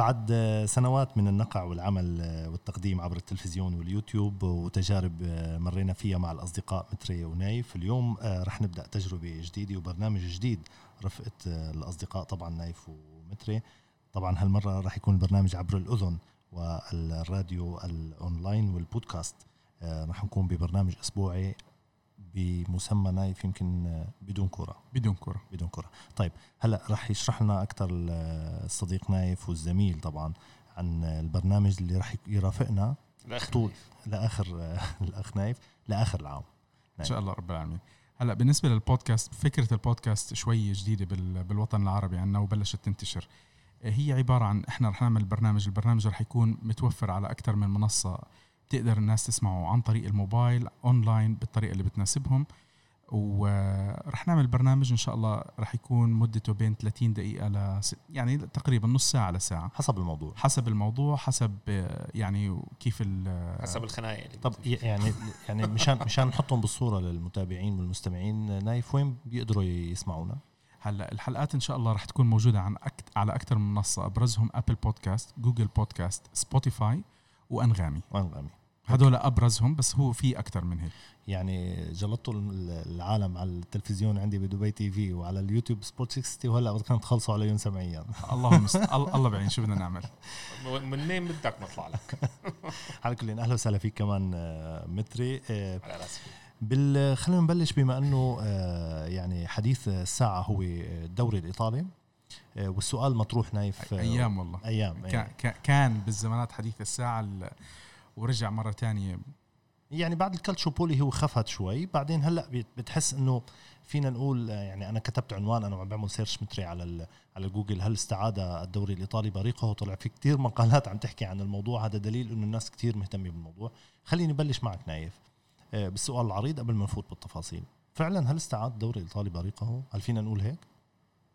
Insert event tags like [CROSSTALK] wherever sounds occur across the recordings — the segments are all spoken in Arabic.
بعد سنوات من النقع والعمل والتقديم عبر التلفزيون واليوتيوب وتجارب مرينا فيها مع الأصدقاء متري ونايف اليوم رح نبدأ تجربة جديدة وبرنامج جديد رفقة الأصدقاء طبعا نايف ومتري. طبعا هالمرة رح يكون البرنامج عبر الأذن والراديو الأونلاين والبودكاست. رح نكون ببرنامج أسبوعي بمسمى نايف يمكن بدون كرة بدون كرة بدون كرة طيب هلا راح يشرح لنا أكثر الصديق نايف والزميل طبعا عن البرنامج اللي راح يرافقنا. طول لاخر [LAUGHS] الأخ نايف لآخر العام. إن شاء الله رب العالمين. هلا بالنسبة للبودكاست فكرة البودكاست شوي جديدة بالوطن العربي عنا وبلشت تنتشر. هي عبارة عن إحنا رح نعمل برنامج البرنامج رح يكون متوفر على أكثر من منصة بتقدر الناس تسمعه عن طريق الموبايل اونلاين بالطريقة اللي بتناسبهم. ورح نعمل برنامج إن شاء الله رح يكون مدته بين 30 دقيقة ل يعني تقريبا نص ساعة لساعة. حسب الموضوع. حسب الموضوع حسب يعني كيف حسب الخناقة طب يعني يعني مشان مشان نحطهم بالصورة للمتابعين والمستمعين نايف وين بيقدروا يسمعونا؟ هلأ الحلقات إن شاء الله رح تكون موجودة عن أكت على أكثر من منصة أبرزهم Apple Podcast Google Podcast Spotify وأنغامي. وأنغامي. هدول أبرزهم بس هو في أكثر من هيك. يعني جلطوا العالم على التلفزيون عندي بدبي TV وعلى اليوتيوب Sport 360 وهلأ بدكم تخلصوا عليهم سمعيا اللهم [LAUGHS] الله بعين شو بدنا نعمل؟ من مين بدك نطلع لك. [LAUGHS] على كل أهلا وسهلا فيك كمان آه، متري. آه، على راسي. بال خلينا نبلش بما أنه آه، يعني حديث الساعة هو الدوري الإيطالي. والسؤال مطروح نايف أيام والله. أيام كان بالزمانات حديث الساعة ورجع مرة تانية. يعني بعد الكالتشوبولي هو خفت شوي. بعدين هلأ بتحس إنه فينا نقول يعني أنا كتبت عنوان أنا عم بعمل search متري على على جوجل. هل استعاد الدوري الإيطالي بريقه وطلع في كتير مقالات عم تحكي عن الموضوع. هذا دليل إنه الناس كتير مهتمة بالموضوع. خليني بلش معك نايف. آه، بالسؤال العريض قبل ما نفوت بالتفاصيل. فعلا هل استعاد الدوري الإيطالي بريقه هل فينا نقول هيك؟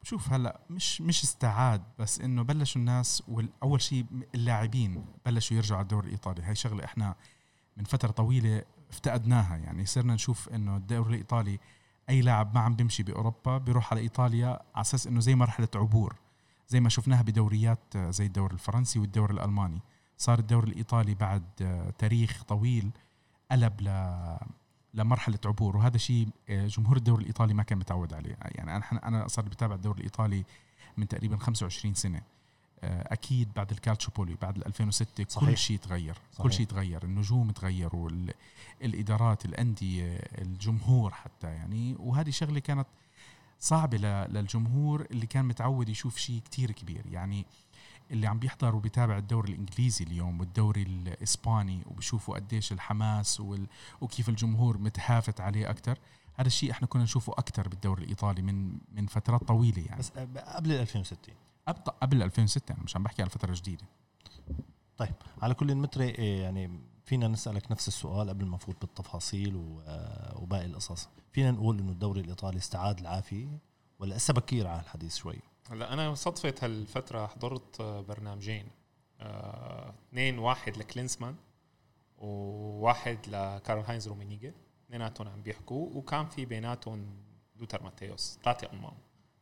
شوف هلا مش مش استعاد بس إنه بلشوا الناس واول شيء اللاعبين بلشوا يرجعوا على الدوري الإيطالي. هاي شغلة إحنا من فترة طويلة افتقدناها. يعني صرنا نشوف إنه الدوري الإيطالي أي لاعب ما عم بيمشي بأوروبا بيروح على إيطاليا على أساس إنه زي مرحلة عبور زي ما شفناها بدوريات زي الدوري الفرنسي والدوري الألماني. صار الدوري الإيطالي بعد تاريخ طويل قلب ل لمرحلة عبور وهذا شيء آه، جمهور الدوري الإيطالي ما كان متعود عليه يعني أنا أنا صار بتابع الدوري الإيطالي من تقريبا 25 سنة آه، أكيد بعد الكالتشوبولي بعد 2006 صحيح. كل شيء تغير صحيح. كل شيء تغير النجوم تغيروا الإدارات الأندية الجمهور حتى يعني وهذه شغلة كانت صعبة للجمهور اللي كان متعود يشوف شيء كتير كبير يعني اللي عم بيحضر وبيتابع الدوري الإنجليزي اليوم والدوري الإسباني وبشوفوا قديش الحماس وال... وكيف الجمهور متهافت عليه أكثر هذا الشيء إحنا كنا نشوفه أكثر بالدوري الإيطالي من من فترات طويلة يعني. بس قبل 2006 قبل 2006 أنا مش عم بحكي على فترة جديدة. طيب على كل المتر إيه، يعني فينا نسألك نفس السؤال قبل ما نفوت بالتفاصيل وباقي القصص. فينا نقول إنه الدوري الإيطالي استعاد العافية ولا لسه بكير على الحديث شوي؟ هلا أنا صدفة هالفترة حضرت برنامجين. آه، اثنين واحد لكلينسمان وواحد لكارل هاينز رومينيجا اثنيناتهم عم بيحكوا وكان في بيناتهم لوتر ماتيوس ثلاثة امام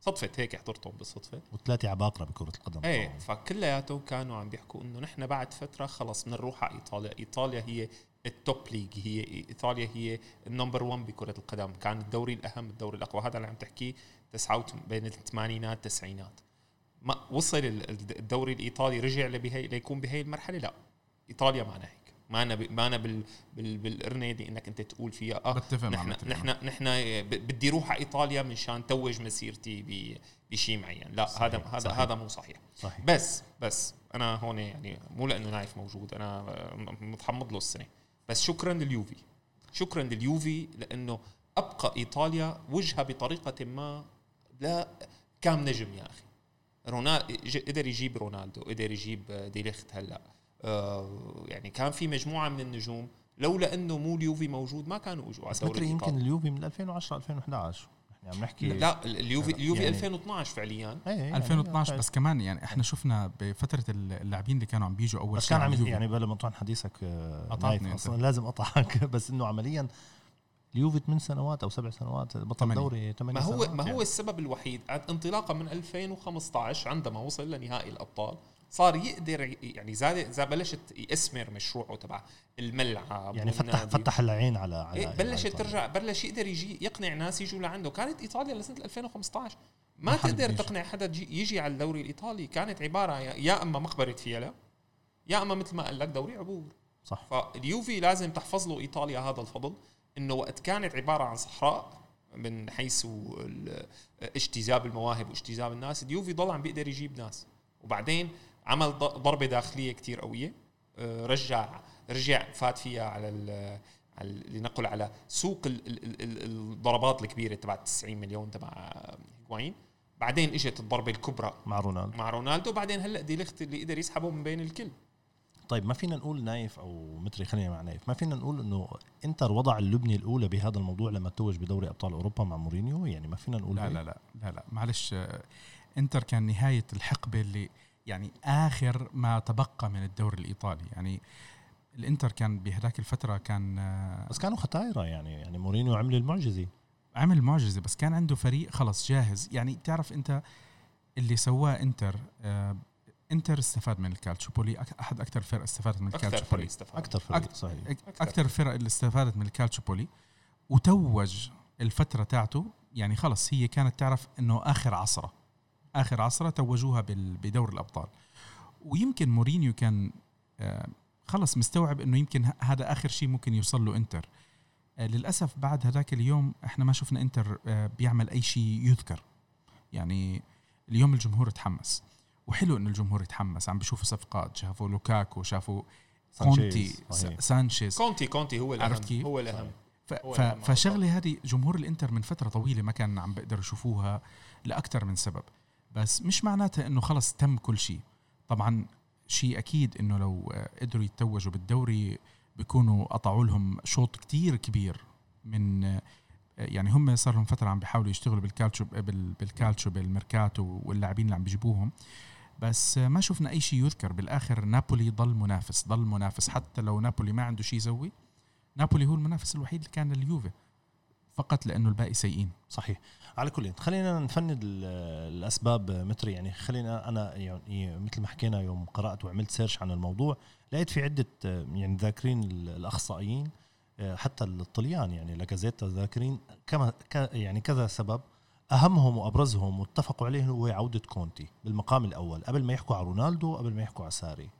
صدفة هيك حضرتهم بالصدفة. وثلاثة عباقرة بكرة القدم. إيه فكلياتهم كانوا عم بيحكوا إنه نحن بعد فترة خلص بنروح على إيطاليا، إيطاليا هي ال top league هي إيطاليا هي ال number 1 بكرة القدم، كان الدوري الأهم الدوري الأقوى، هذا اللي عم تحكيه تسعة بين الثمانينات التسعينات ما وصل الدوري الإيطالي رجع لبهي ليكون بهي المرحلة؟ لا. إيطاليا معنا هيك ما أنا ما أنا بال بال بالارنادي إنك أنت تقول فيها آه بتفق نحن نحن نحن بدي أروح على إيطاليا مشان توج مسيرتي بشيء معين. لا صحيح هذا هذا صحيح. هذا مو صحيح. صحيح. بس بس أنا هون يعني مو لأنه نايف موجود أنا متحمض له السنة. بس شكرا لليوفي. شكرا لليوفي لأنه أبقى إيطاليا وجهها بطريقة ما لا كام نجم يا أخي. رونالدو قدر يجيب رونالدو قدر يجيب ديليخت هلأ. يعني كان في مجموعة من النجوم لولا إنه مو اليوفي موجود ما كانوا أجوا. على الدوري يمكن اليوفي من 2010 2011 يعني عم نحكي لا اليوفي اليوفي يعني 2012 فعليا. إيه يعني 2012 يعني بس كمان يعني إحنا شفنا بفترة اللاعبين اللي كانوا عم بيجوا أول بس كان عم يعني بلا ما حديثك آه، أصلا. لازم اقطعك [LAUGHS] بس إنه عمليا اليوفي ثمان سنوات أو سبع سنوات بطل دوري ثمان سنوات ما هو يعني. ما هو السبب الوحيد؟ انطلاقا من 2015 عندما وصل لنهائي الأبطال صار يقدر يعني زاد زاد بلشت يأسمر مشروعه تبع الملعب يعني فتح فتح العين على على إيه بلشت ترجع بلش يقدر يجي يقنع ناس يجوا لعنده. كانت إيطاليا لسنة 2015 ما تقدر تقنع حدا يجي على الدوري الإيطالي. كانت عبارة يا إما مقبره فيلا يا إما مثل ما قال لك دوري عبور. صح. فاليوفي لازم تحفظ له إيطاليا هذا الفضل إنه وقت كانت عبارة عن صحراء من حيث اجتذاب المواهب واجتذاب الناس اليوفي ضل عم بيقدر يجيب ناس. وبعدين عمل ضربة داخلية كتير قوية. آه، رجع رجع فات فيها على لنقل على سوق الضربات الكبيرة تبع 90 مليون تبع هيغوايين بعدين إجت الضربة الكبرى مع رونالدو. مع رونالدو. بعدين هلأ ديليخت اللي قدر يسحبه من بين الكل. طيب ما فينا نقول نايف أو متري خلينا مع نايف. ما فينا نقول إنه إنتر وضع اللبنة الأولى بهذا الموضوع لما توج بدوري أبطال أوروبا مع مورينيو؟ يعني ما فينا نقول لا لا لا لا لا. معلش إنتر كان نهاية الحقبة اللي يعني آخر ما تبقى من الدوري الإيطالي. يعني الإنتر كان بهذاك الفترة كان بس كانوا ختايره يعني يعني مورينيو عمل المعجزة. عمل معجزه بس كان عنده فريق خلص جاهز. يعني تعرف أنت اللي سواه إنتر آه، إنتر استفاد من الكالتشوبولي. أحد أكثر الفرق استفادت من الكالتشوبولي. أكثر فريق صحيح. أكثر الفرق اللي استفادت من الكالتشوبولي. وتوج الفترة تاعته يعني خلص هي كانت تعرف إنه آخر عصرة. آخر عصرة توجوها بدور الأبطال. ويمكن مورينيو كان آه، خلص مستوعب إنه يمكن هذا آخر شيء ممكن يوصل له إنتر. آه، للأسف بعد هذاك اليوم إحنا ما شفنا إنتر آه، بيعمل أي شيء يذكر. يعني اليوم الجمهور تحمس. وحلو انه الجمهور يتحمس. عم بيشوفوا صفقات. شافوا لوكاكو شافوا كونتي سانشيز. كونتي كونتي هو الأهم كيف؟ هو الأهم. فشغلة هذه جمهور الإنتر من فترة طويلة ما كان عم بيقدروا يشوفوها لأكثر من سبب. بس مش معناتها إنه خلص تم كل شيء. طبعا شيء أكيد إنه لو قدروا يتوجوا بالدوري بيكونوا قطعوا لهم شوط كتير كبير من يعني هم صار لهم فترة عم بيحاولوا يشتغلوا بالكالتشو بالكالتشو بالميركاتو واللاعبين اللي عم بيجيبوهم. بس ما شفنا أي شيء يذكر. بالآخر نابولي ضل منافس ضل منافس. حتى لو نابولي ما عنده شيء يسوي نابولي هو المنافس الوحيد اللي كان لليوفي. فقط لأنه الباقي سيئين. صحيح. على كل خلينا نفند الأسباب متري يعني خلينا أنا يعني مثل ما حكينا يوم قرأت وعملت search عن الموضوع لقيت في عدة يعني ذاكرين الأخصائيين حتى الطليان يعني لاكازيتا ذاكرين كما يعني كذا سبب. أهمهم وأبرزهم واتفقوا عليه هو عودة كونتي بالمقام الأول. قبل ما يحكوا على رونالدو قبل ما يحكوا على ساري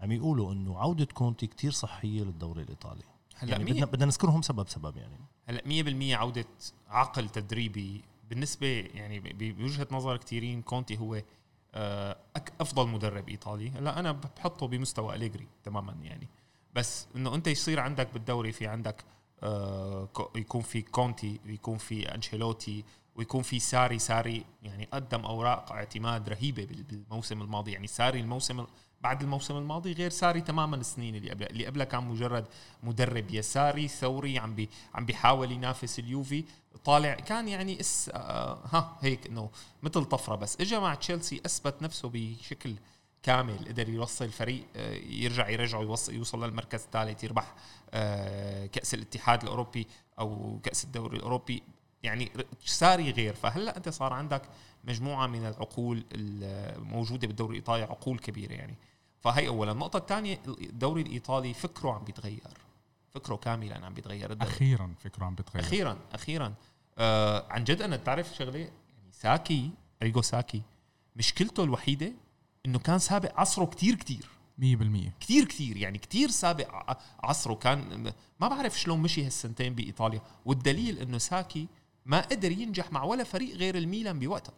عم يقولوا إنه عودة كونتي كتير صحية للدوري الإيطالي. هلا يعني بدنا بدنا نذكرهم سبب سبب يعني. هلا 100% عودة عقل تدريبي. بالنسبة يعني بوجهة نظر كثيرين كونتي هو آه، أفضل مدرب إيطالي. هلا أنا بحطه بمستوى أليجري تماما يعني. بس إنه أنت يصير عندك بالدوري في عندك آه، يكون في كونتي ويكون في أنشيلوتي ويكون في ساري. ساري يعني قدم أوراق اعتماد رهيبة بالموسم الماضي. يعني ساري الموسم بعد الموسم الماضي غير ساري تماما السنين اللي قبلها. اللي قبلها كان مجرد مدرب يساري ثوري عم بي عم بيحاول ينافس اليوفي. طالع كان يعني اس آه ها هيك إنه مثل طفرة بس. اجى مع تشيلسي أثبت نفسه بشكل كامل قدر يوصل الفريق آه يرجع يرجعه يوصل يوصل للمركز الثالث يربح آه كأس الاتحاد الأوروبي أو كأس الدوري الأوروبي. يعني ساري غير. فهلأ أنت صار عندك مجموعة من العقول الموجوده بالدوري الإيطالي عقول كبيرة يعني. فهي اولا. النقطة الثانية الدوري الإيطالي فكره عم بيتغير. فكره كاملا عم بيتغير. الدوري. أخيرا فكره عم بيتغير. أخيرا أخيرا. آه عن جد أنا بتعرف شغلة؟ يعني ساكي أريجو ساكي مشكلته الوحيدة إنه كان سابق عصره كتير كتير. 100% كثير كثير يعني كثير سابق عصره كان ما بعرف شلون مشي هالسنتين بإيطاليا. والدليل إنه ساكي ما قدر ينجح مع ولا فريق غير الميلان بوقتها.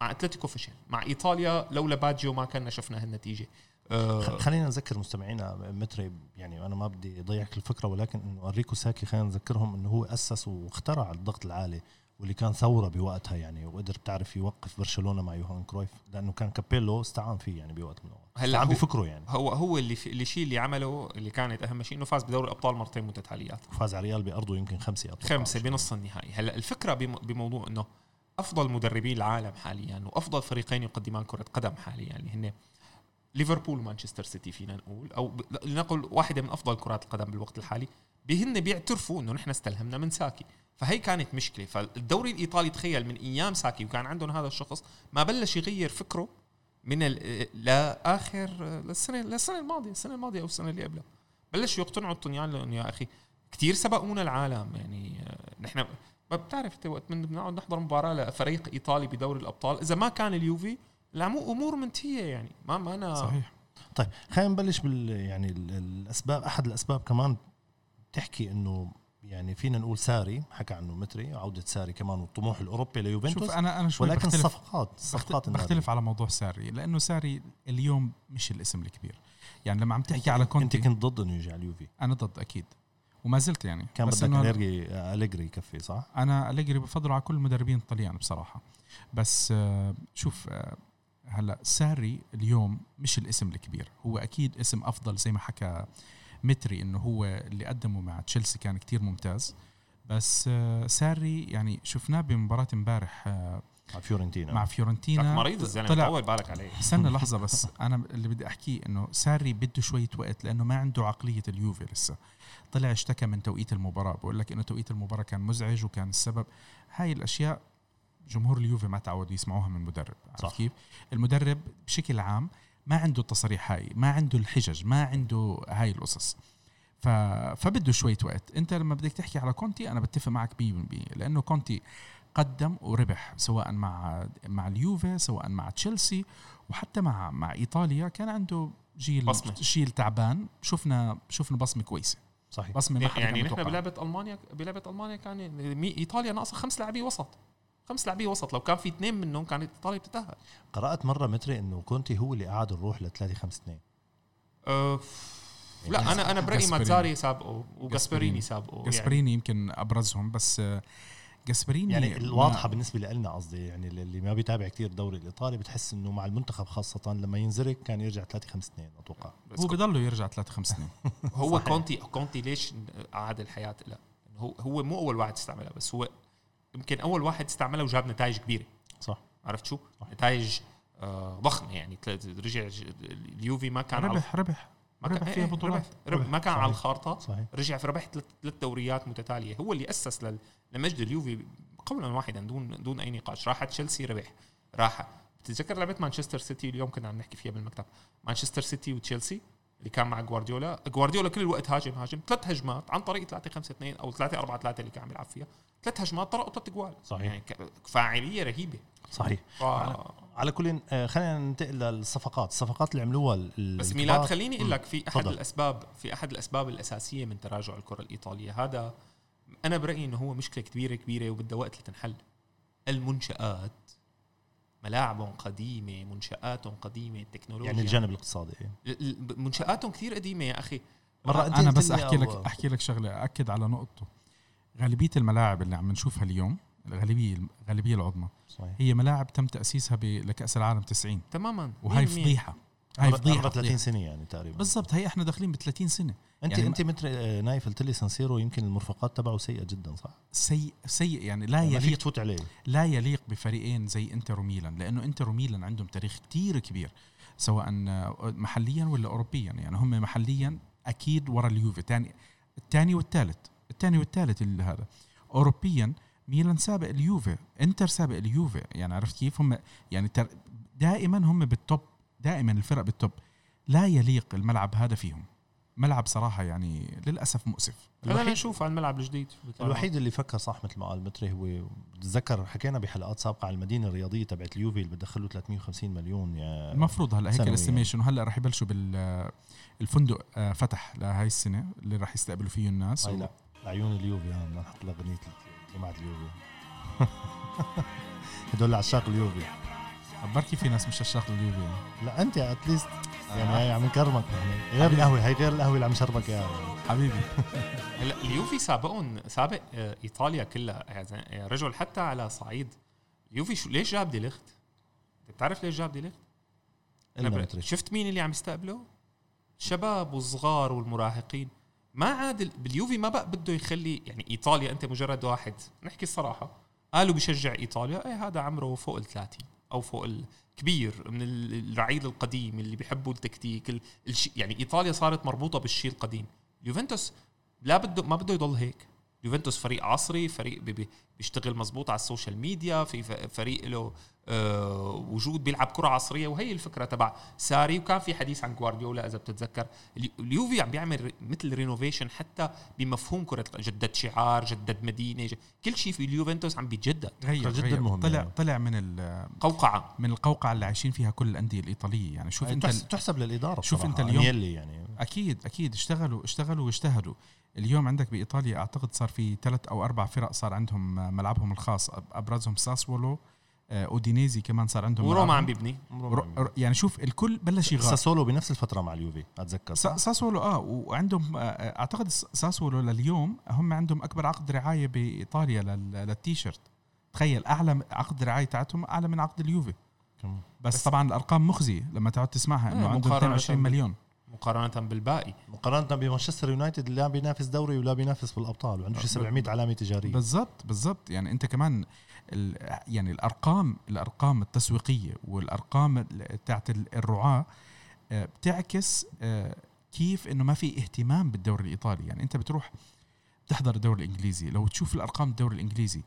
مع أتلتيكو فشل. مع إيطاليا لولا باجيو ما كنا شفنا هالنتيجة. أه خلينا نذكر مستمعينا متري يعني أنا ما بدي أضيعك الفكرة ولكن إنه أريجو ساكي خلينا نذكرهم إنه هو أسس واخترع الضغط العالي واللي كان ثورة بوقتها يعني وقدر بتعرف يوقف برشلونة مع يوهان كرويف. لأنه كان كابيلو استعان فيه يعني بوقت من الأوقات. هلأ عم بفكره يعني. هو هو اللي اللي الشيء اللي عمله اللي كانت أهم شيء إنه فاز بدوري الأبطال مرتين متتاليات. وفاز على ريال بأرضه يمكن خمسة أبطال. خمسة بنص النهائي. هلأ الفكرة بموضوع إنه أفضل مدربين العالم حاليا وأفضل فريقين يقدمان كرة قدم حاليا اللي هن ليفربول ومانشستر سيتي فينا نقول أو لنقل واحدة من أفضل كرات القدم بالوقت الحالي. بهن بيعترفوا إنه نحن استلهمنا من ساكي. فهي كانت مشكلة. فالدوري الإيطالي تخيل من أيام ساكي وكان عندهم هذا الشخص ما بلش يغير فكره من لاخر للسنة للسنة الماضية السنة الماضية أو السنة اللي قبلها. بلشوا يقتنعوا الطنيان لأنه يا أخي كثير سبقونا العالم يعني آه، نحن ما بتعرف انت وقت بنقعد نحضر مباراة لفريق إيطالي بدوري الأبطال. إذا ما كان اليوفي الأمور منتهية يعني. ما ما أنا صحيح. طيب خلينا نبلش بال يعني الاسباب أحد الأسباب كمان تحكي إنه يعني فينا نقول ساري حكى عنه متري عودة ساري كمان والطموح الأوروبي ليوفنتوس. شوف أنا أنا شوي ولكن بختلف الصفقات الصفقات بختلف على موضوع ساري لأنه ساري اليوم مش الاسم الكبير. يعني لما عم تحكي على كونتي انت كنت ضد إنه يجي على اليوفي. أنا ضد أكيد. وما زلت يعني. كان بدك اليجري أليجري يكفي صح؟ أنا أليجري بفضله على كل المدربين الطليان بصراحة. بس آه، شوف آه، هلأ ساري اليوم مش الاسم الكبير. هو أكيد اسم أفضل زي ما حكى متري إنه هو اللي قدمه مع تشيلسي كان كتير ممتاز. بس آه، ساري يعني شفناه بمباراة امبارح مع فيورنتينا. مع فيورنتينا. مريض الزلمة طلع طول بالك عليه. استنى [LAUGHS] لحظة بس. أنا اللي بدي أحكيه إنه ساري بده شوية وقت لأنه ما عنده عقلية اليوفي لسه. طلع اشتكى من توقيت المباراة. بقول لك إنه توقيت المباراة كان مزعج وكان السبب. هاي الأشياء جمهور اليوفي ما تعود يسمعوها من مدرب عرفت كيف؟ المدرب بشكل عام ما عنده التصاريح هاي ما عنده الحجج ما عنده هاي القصص. ف... فبده شوية وقت. أنت لما بدك تحكي على كونتي أنا بتفق معك 100% لأنه كونتي قدم وربح سواء مع مع اليوفي سواء مع تشيلسي وحتى مع مع إيطاليا كان عنده جيل بصمة. جيل تعبان. شفنا شفنا بصمة كويسة. صحيح. بصمه ما يعني نحن بلعبة ألمانيا بلعبة ألمانيا كان إيطاليا ناقصة خمس لاعبين وسط. خمس لاعبين وسط. لو كان في اثنين منهم كانت إيطاليا بتتأهل. قرأت مرة متري إنه كونتي هو اللي قعد الروح ل 3 5 2 أه لا أنا أنا برأيي ماتزاري سابقه وجاسبريني سابقه جاسبريني يعني. يمكن أبرزهم بس جاسبريني يعني الواضحة بالنسبة لنا قصدي يعني اللي ما بيتابع كثير الدوري الإيطالي بتحس إنه مع المنتخب خاصة لما ينزرق كان يرجع 3 5 2 أتوقع. هو بضله يرجع 3 5 2 هو كونتي كونتي ليش قعد الحياة؟ لا. هو هو مو أول واحد استعملها بس هو يمكن أول واحد استعملها وجاب نتائج كبيرة. صح. عرفت شو؟ صح. نتائج آه ضخمة يعني رجع اليوفي ما كان ربح ربح. ما ربح فيها إيه، بطولات. ربح, ربح. ما كان صحيح. على الخارطة. صحيح. رجع في ربح ثلاث دوريات متتالية. هو اللي أسس لمجد اليوفي قولا واحدا دون دون أي نقاش. راح تشيلسي ربح. راح. بتتذكر لعبة مانشستر سيتي؟ اليوم كنا عم نحكي فيها بالمكتب. مانشستر سيتي وتشيلسي اللي كان مع جوارديولا. جوارديولا كل الوقت هاجم هاجم. ثلاث هجمات عن طريق 3 5 2 أو 3 4 3 اللي كان عم يلعب فيها. ثلاث هجمات طرقوا ثلاث جوال صحيح. يعني فاعلية رهيبة. صحيح. ف... على كل آه، خلينا ننتقل للصفقات. الصفقات اللي عملوها بس ميلاد خليني أقول لك في أحد فضل. الأسباب في أحد الأسباب الأساسية من تراجع الكرة الإيطالية. هذا أنا برأيي إنه هو مشكلة كبيرة كبيرة وبدها وقت لتنحل. المنشآت ملاعبهم قديمة منشآتهم قديمة التكنولوجيا يعني الجانب الاقتصادي. منشآتهم كثير قديمة يا أخي. مرة أنا بس أحكي لك أحكي لك شغلة أكد على نقطته. غالبية الملاعب اللي عم نشوفها اليوم الغالبية الغالبية العظمى. صحيح. هي ملاعب تم تأسيسها لكأس العالم 90 تماما. وهي فضيحة. هاي فضيحة 30 سنة يعني تقريبا. بالضبط. هي إحنا داخلين ب 30 سنة. انت يعني أنت مثل آه، نايف قلت لي سان سيرو يمكن المرفقات تبعه سيئة جدا صح؟ سيء سيء يعني لا يعني يليق تفوت عليه. لا يليق بفريقين زي إنتر وميلان لأنه إنتر وميلان عندهم تاريخ كتير كبير سواء محليا ولا اوروبيا. يعني هم محليا أكيد ورا اليوفي. ثاني الثاني والثالث الثاني والثالث هذا. اوروبيا ميلان سابق اليوفي انتر سابق اليوفي يعني عرفت كيف؟ هم يعني دائما هم بال top دائما الفرق بال top لا يليق الملعب هذا فيهم. ملعب صراحة يعني للأسف مؤسف. خلينا نشوف على الملعب الجديد. الوحيد اللي فكر صح مثل ما قال متري هو بتذكر حكينا بحلقات سابقة على المدينة الرياضية تبعت اليوفي اللي بدخلوا 350 مليون يا المفروض هلا هيك الاستيميشن يعني. وهلا رح يبلشوا بالفندق آه، فتح لهي السنة اللي رح يستقبلوا فيه الناس. و... لا عيون اليوفي بدنا نحط لها أغنية جماعة اليوفي. [LAUGHS] هدول عشاق اليوفي. بركي في ناس مش عشاق اليوفي؟ لا أنت اتليست يعني هي عم نكرمك يعني. غير القهوة هي غير القهوة اللي عم شربك اياها حبيبي. [LAUGHS] هلا اليوفي سابقهم سابق آه، إيطاليا كلها. يعني رجل حتى على صعيد. اليوفي شو ليش جاب دي ليخت؟ بتعرف ليش جاب دي ليخت؟ شفت مين اللي عم يستقبله؟ الشباب والصغار والمراهقين. ما عاد باليوفي ما بقى بده يخلي يعني إيطاليا أنت مجرد واحد. نحكي الصراحة. قالوا بشجع إيطاليا. إيه هذا عمره فوق ال 30 أو فوق الكبير من الرعيل القديم اللي بيحبوا التكتيك يعني إيطاليا صارت مربوطة بالشيء القديم. يوفنتوس لا بده ما بده يضل هيك. يوفنتوس فريق عصري فريق بيشتغل مزبوط على ال social media في فريق له آه، وجود بيلعب كرة عصرية وهي الفكرة تبع ساري. وكان في حديث عن جوارديولا إذا بتتذكر. اليوفي عم بيعمل مثل renovation حتى بمفهوم كرة جدد شعار جدد مدينة كل شيء في اليوفنتوس عم بيتجدد. غير جدا مهم طلع يعني. طلع من القوقعه من القوقعة اللي عايشين فيها كل الأندية الإيطالية. يعني شوف أنت تحسب للإدارة شوف أنت اليوم يعني. أكيد أكيد اشتغلوا اشتغلوا واجتهدوا. اليوم عندك بإيطاليا أعتقد صار في ثلاث أو أربع فرق صار عندهم ملعبهم الخاص أبرزهم ساسولو آه، أودينيزي كمان صار عندهم وروما عم بيبني. يعني شوف الكل بلش يغار. ساسولو بنفس الفترة مع اليوفي أتذكر. ساسولو آه وعندهم آه، آه، أعتقد ساسولو لليوم هم عندهم أكبر عقد رعاية بإيطاليا للتيشيرت. تخيل أعلى عقد رعاية تاعتهم أعلى من عقد اليوفي. بس, بس طبعا الأرقام مخزية لما تقعد تسمعها إنه عنده 22 مليون. مقارنة بالباقي. مقارنة بمانشستر يونايتد اللي عم بينافس دوري ولا بينافس بالابطال وعنده شي 700 علامه تجارية. بالضبط بالضبط. يعني أنت كمان يعني الأرقام الأرقام التسويقية والأرقام تاعت الرعاة آه، بتعكس آه، كيف إنه ما في اهتمام بالدوري الإيطالي. يعني أنت بتروح تحضر الدوري الإنجليزي. لو تشوف الأرقام الدوري الإنجليزي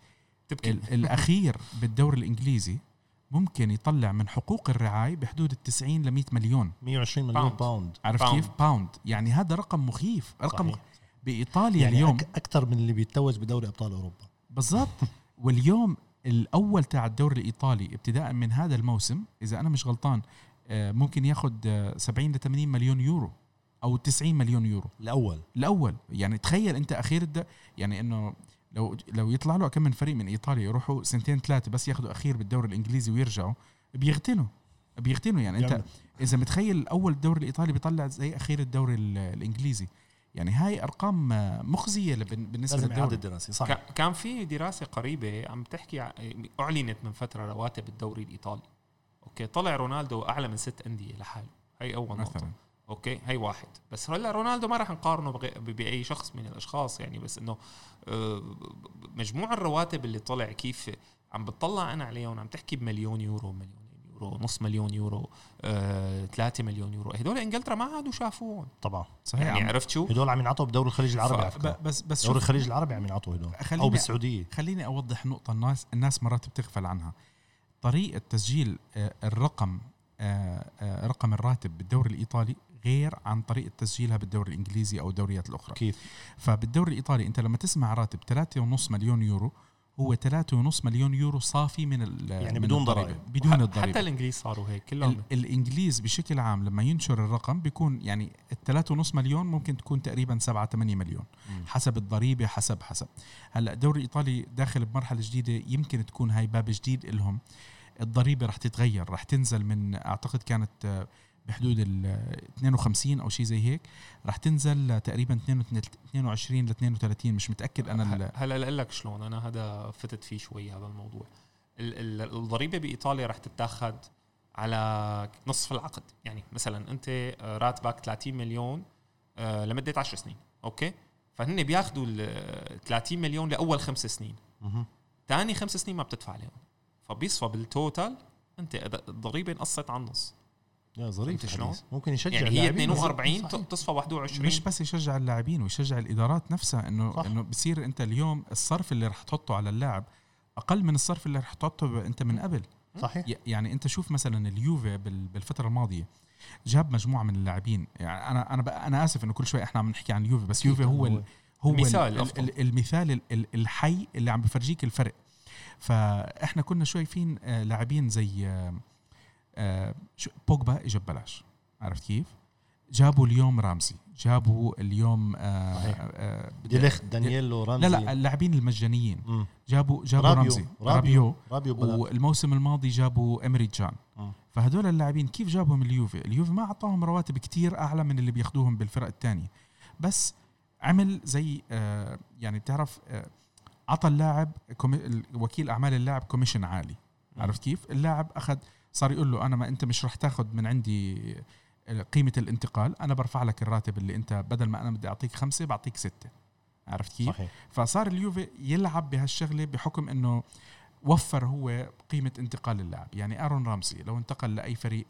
تبكي. الأخير بالدوري الإنجليزي ممكن يطلع من حقوق الرعاية بحدود ال 90 ل 100 مليون. 120 مليون. pound, pound. كيف؟ pound يعني هذا رقم مخيف. رقم صحيح. بإيطاليا يعني اليوم. أكثر من اللي بيتوج بدوري أبطال أوروبا. بالضبط. [LAUGHS] واليوم الأول تاع الدوري الإيطالي ابتداء من هذا الموسم إذا أنا مش غلطان آه، ممكن ياخذ 70 ل 80 مليون يورو أو 90 مليون يورو. الأول. الأول. يعني تخيل أنت أخير. يعني إنه لو لو يطلع له كم من فريق من إيطاليا يروحوا سنتين ثلاثة بس ياخذوا أخير بالدوري الإنجليزي ويرجعوا بيغتنوا بيغتنوا يعني. أنت إذا متخيل أول الدوري الإيطالي بيطلع زي أخير الدوري الإنجليزي يعني هاي أرقام مخزية بالنسبة للدوري. الدراسي صح. كان في دراسة قريبة عم تحكي أعلنت من فترة رواتب الدوري الإيطالي. okay طلع رونالدو أعلى من ست أندية لحاله. هاي أول نقطة. مثلا. okay؟ هي واحد. بس هلا رونالدو ما راح نقارنه بأي شخص من الأشخاص يعني بس إنه آه، مجموع الرواتب اللي طلع كيف عم بتطلع أنا عليهم عم تحكي بمليون يورو مليون يورو نص مليون يورو آه، 3 مليون يورو. هدول إنجلترا ما عادوا شافوهم. طبعا. صحيح. يعني عرفت شو؟ هدول عم ينعطوا بدوري الخليج العربي ف... بس بس دوري الخليج العربي عم ينعطوا هدول. أو بالسعودية. خليني أوضح نقطة الناس الناس مرات بتغفل عنها. طريقة تسجيل آه، الرقم آه، رقم الراتب بالدوري الإيطالي غير عن طريقه تسجيلها بالدوري الإنجليزي أو الدوريات الأخرى. كيف فبالدوري الإيطالي أنت لما تسمع راتب 3.5 مليون يورو هو 3.5 مليون يورو صافي من يعني بدون ضرائب. بدون الضريبه حتى الإنجليز صاروا هيك كلهم. الإنجليز بشكل عام لما ينشر الرقم بيكون يعني ال 3.5 مليون ممكن تكون تقريبا 7 8 مليون. م. حسب الضريبة حسب حسب. هلأ الدوري الإيطالي داخل بمرحلة جديدة يمكن تكون هاي باب جديد لهم الضريبة رح تتغير رح تنزل من أعتقد كانت بحدود ال 52 أو شيء زي هيك رح تنزل تقريبا 22 ل 32 مش متأكد أنا هلا لأقول لك شلون أنا هذا فتت فيه شوي هذا الموضوع. الضريبة بإيطاليا رح تتأخذ على نصف العقد. يعني مثلا أنت راتبك 30 مليون آه، لمدة 10 سنين okay؟ فهن بياخذوا ال 30 مليون لأول خمس سنين. ثاني خمس سنين ما بتدفع عليهم. فبيصفى بال total أنت الضريبة انقصت النص. يا ظريف شلون؟ ممكن يشجع يعني هي 42 تصفى 21 مش بس يشجع اللاعبين ويشجع الإدارات نفسها إنه إنه بصير أنت اليوم الصرف اللي رح تحطه على اللاعب أقل من الصرف اللي رح تحطه أنت من قبل. صحيح. يعني أنت شوف مثلا اليوفي بالفترة الماضية جاب مجموعة من اللاعبين. يعني أنا أنا أنا آسف إنه كل شوي إحنا عم نحكي عن اليوفي بس يوفي هو هو المثال المثال الحي اللي عم بفرجيك الفرق. فإحنا كنا شايفين آه، لاعبين زي آه بوجبا اجى ببلاش. عرفت كيف؟ جابوا اليوم رامزي جابوا اليوم آه آه ديليخت دانييلو رامزي لا لا اللاعبين المجانيين. م. جابوا جابوا رابيو رامزي رابيو, رابيو, رابيو والموسم الماضي جابوا إمري جان. م. فهدول اللاعبين كيف جابهم اليوفي؟ اليوفي ما أعطاهم رواتب كتير أعلى من اللي بياخذوهم بالفرق الثانية بس عمل زي آه يعني بتعرف آه عطى اللاعب وكيل أعمال اللاعب كوميشن عالي. عرفت كيف؟ اللاعب أخذ صار يقول له أنا ما أنت مش رح تاخذ من عندي قيمة الانتقال أنا برفع لك الراتب اللي أنت بدل ما أنا بدي أعطيك خمسة بعطيك ستة عرفت كيف؟ صحيح. فصار اليوفي يلعب بهالشغلة بحكم إنه وفر هو قيمة انتقال اللاعب يعني آرون رامسي لو انتقل لأي فريق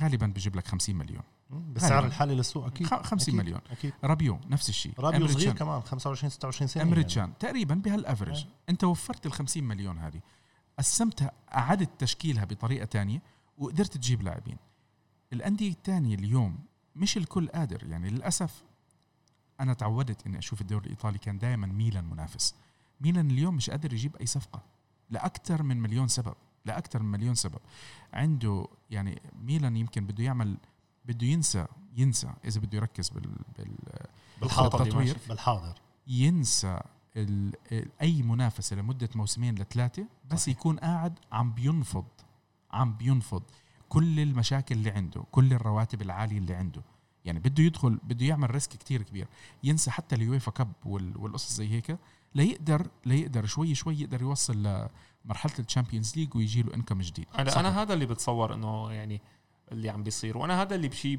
غالبا بجيب لك 50 مليون بالسعر الحالي للسوق أكيد 50 أكيد. مليون أكيد. رابيو نفس الشيء رابيو صغير كمان 25 26 سنة إمري تشان يعني. تقريبا بهال average أه. أنت وفرت ال 50 مليون هذه قسمتها اعدت تشكيلها بطريقة تانية وقدرت تجيب لاعبين. الأندية الثانية اليوم مش الكل قادر يعني للأسف أنا تعودت إني أشوف الدوري الإيطالي كان دائما ميلان منافس. ميلان اليوم مش قادر يجيب أي صفقة لأكثر من مليون سبب لأكثر من مليون سبب. عنده يعني ميلان يمكن بده يعمل بده ينسى ينسى إذا بده يركز بال بال بالحاضر بالحاضر. ينسى ال أي منافسة لمدة موسمين لثلاثة بس صحيح. يكون قاعد عم بينفض عم بينفض كل المشاكل اللي عنده كل الرواتب العالية اللي عنده. يعني بده يدخل بده يعمل ريسك كتير كبير. ينسى حتى ال UEFA Cup والقصص زي هيك ليقدر ليقدر شوي شوي يقدر يوصل لمرحلة ال Champions League ويجي له income جديد. أنا أنا هذا اللي بتصور إنه يعني اللي عم بيصير. وأنا هذا اللي بشي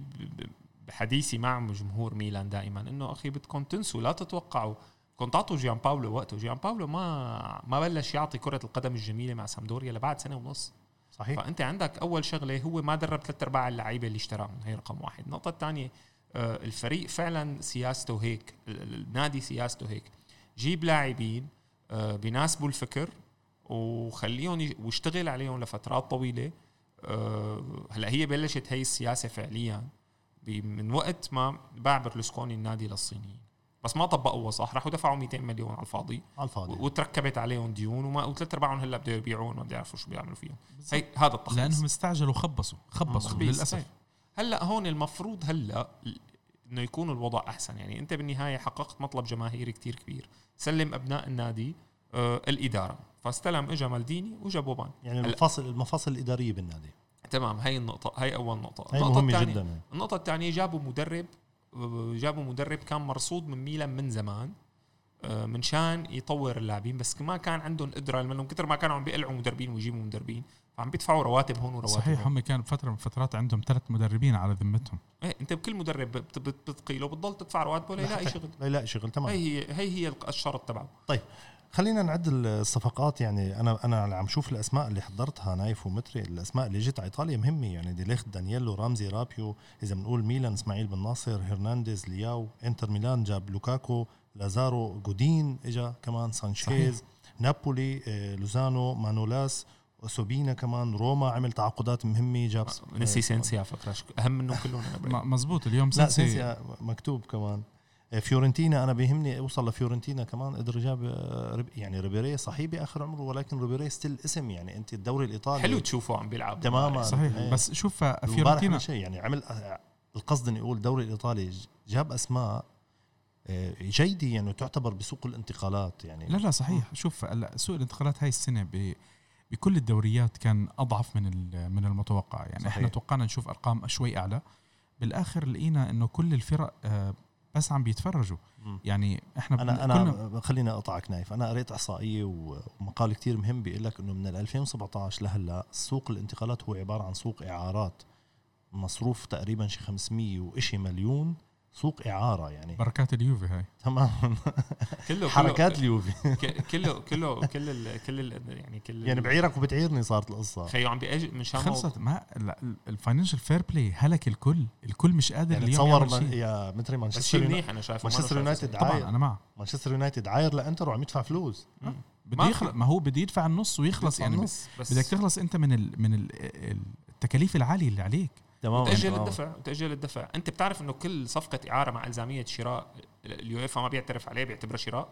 بحديثي مع جمهور ميلان دائما إنه أخي بدكم تنسوا لا تتوقعوا. كنت تعطوا جيان باولو وقته. جيان باولو ما ما بلش يعطي كرة القدم الجميلة مع سامدوريا لبعد سنة ونص. صحيح. فأنت عندك أول شغلة هو ما درب ثلاث أرباع اللعيبة اللي اشتراهم. هي رقم واحد. النقطة الثانية آه، الفريق فعلا سياسته هيك النادي سياسته هيك. جيب لاعبين آه، بيناسبوا الفكر وخليهم واشتغل عليهم لفترات طويلة. آه، هلأ هي بلشت هي السياسة فعليا. من وقت ما باع برلسكوني النادي للصينيين. بس ما طبقوها صح. راحوا دفعوا 200 مليون على الفاضي. على الفاضي. وتركبت عليهم ديون وما وثلاث أرباعهم هلا بده يبيعون ما بيعرفوا شو بيعملوا فيهم. هي هذا التخلص لأنهم استعجلوا خبصوا خبصوا للأسف. هلا هون المفروض هلا إنه يكون الوضع أحسن. يعني أنت بالنهاية حققت مطلب جماهيري كتير كبير. سلم أبناء النادي آه الإدارة. فاستلم اجى مالديني وجا بوبان. يعني المفاصل المفاصل الإدارية بالنادي. تمام. هي النقطه هي أول نقطة. هي النقطة مهمة الثانية جدا. النقطة الثانية جابوا مدرب جابوا مدرب كان مرصود من ميلان من زمان آه، من شان يطور اللاعبين بس ما كان عندهم قدرة من كثر ما كانوا عم بيقلعوا مدربين ويجيبوا مدربين فعم بيدفعوا رواتب هون ورواتب صحيح هم كان فترة من فترات عندهم ثلاث مدربين على ذمتهم. إيه أنت بكل مدرب بتقيله بتضل تدفع رواتبه ليلاقي شغل. ليلاقي شغل تمام. هي هي هي الشرط تبعه. طيب. خلينا نعد الصفقات يعني أنا أنا عم شوف الأسماء اللي حضرتها نايف ومتري الأسماء اللي جت على إيطاليا مهمة يعني ديليخت دانييلو رامزي رابيو إذا بنقول ميلان إسماعيل بن ناصر هرنانديز لياو إنتر ميلان جاب لوكاكو لازارو جودين إجا كمان سانشيز صحيح. نابولي آه، لوزانو مانولاس وسوبينا كمان روما عمل تعاقدات مهمة جاب سينسي سينسي على فكرة أهم منهم كلهم [LAUGHS] مزبوط اليوم سينسي مكتوب كمان فيورنتينا أنا بيهمني أوصل لفيورنتينا كمان. قدر جاب آه، يعني ريبيري صحيح بآخر عمره ولكن ريبيري still اسم. يعني أنت الدوري الإيطالي حلو تشوفه عم بيلعب. تماما. صحيح. إيه. بس شوف فيورنتينا شيء يعني عمل آه، القصد إني أقول الدوري الإيطالي جاب أسماء آه، جيدة يعني تعتبر بسوق الانتقالات. يعني لا لا صحيح. شوف سوق الانتقالات هاي السنة بكل الدوريات كان أضعف من من المتوقع. يعني صحيح. إحنا توقعنا نشوف أرقام شوي أعلى. بالآخر لقينا إنه كل الفرق بس عم بيتفرجوا. يعني إحنا أنا أنا خليني أقطعك نايف. أنا قريت إحصائية ومقال كتير مهم بيقول لك إنه من 2017 لهلأ سوق الانتقالات هو عبارة عن سوق إعارات مصروف تقريبا شي 500 وإشي مليون سوق إعارة يعني. بركات اليوفي هاي. تمام. كله حركات اليوفي. كله كله كل ال كل ال يعني كل يعني بعيرك وبتعيرني صارت القصة. خيو عم بيأجل من شان خلصت. ما ال financial fair play هلك الكل. الكل مش قادر يعني تصور يا متري مانشستر منيح أنا شايف مانشستر يونايتد عاير. أنا مع مانشستر يونايتد عاير لإنتر وعم يدفع فلوس. بده يخلص ما هو بده يدفع النص ويخلص يعني. بدك تخلص أنت من ال من ال التكاليف العالية اللي عليك. تمام تاجل الدفع تاجل الدفع. أنت بتعرف إنه كل صفقة إعارة مع إلزامية شراء اليويفا ما بيعترف عليه بيعتبرها شراء؟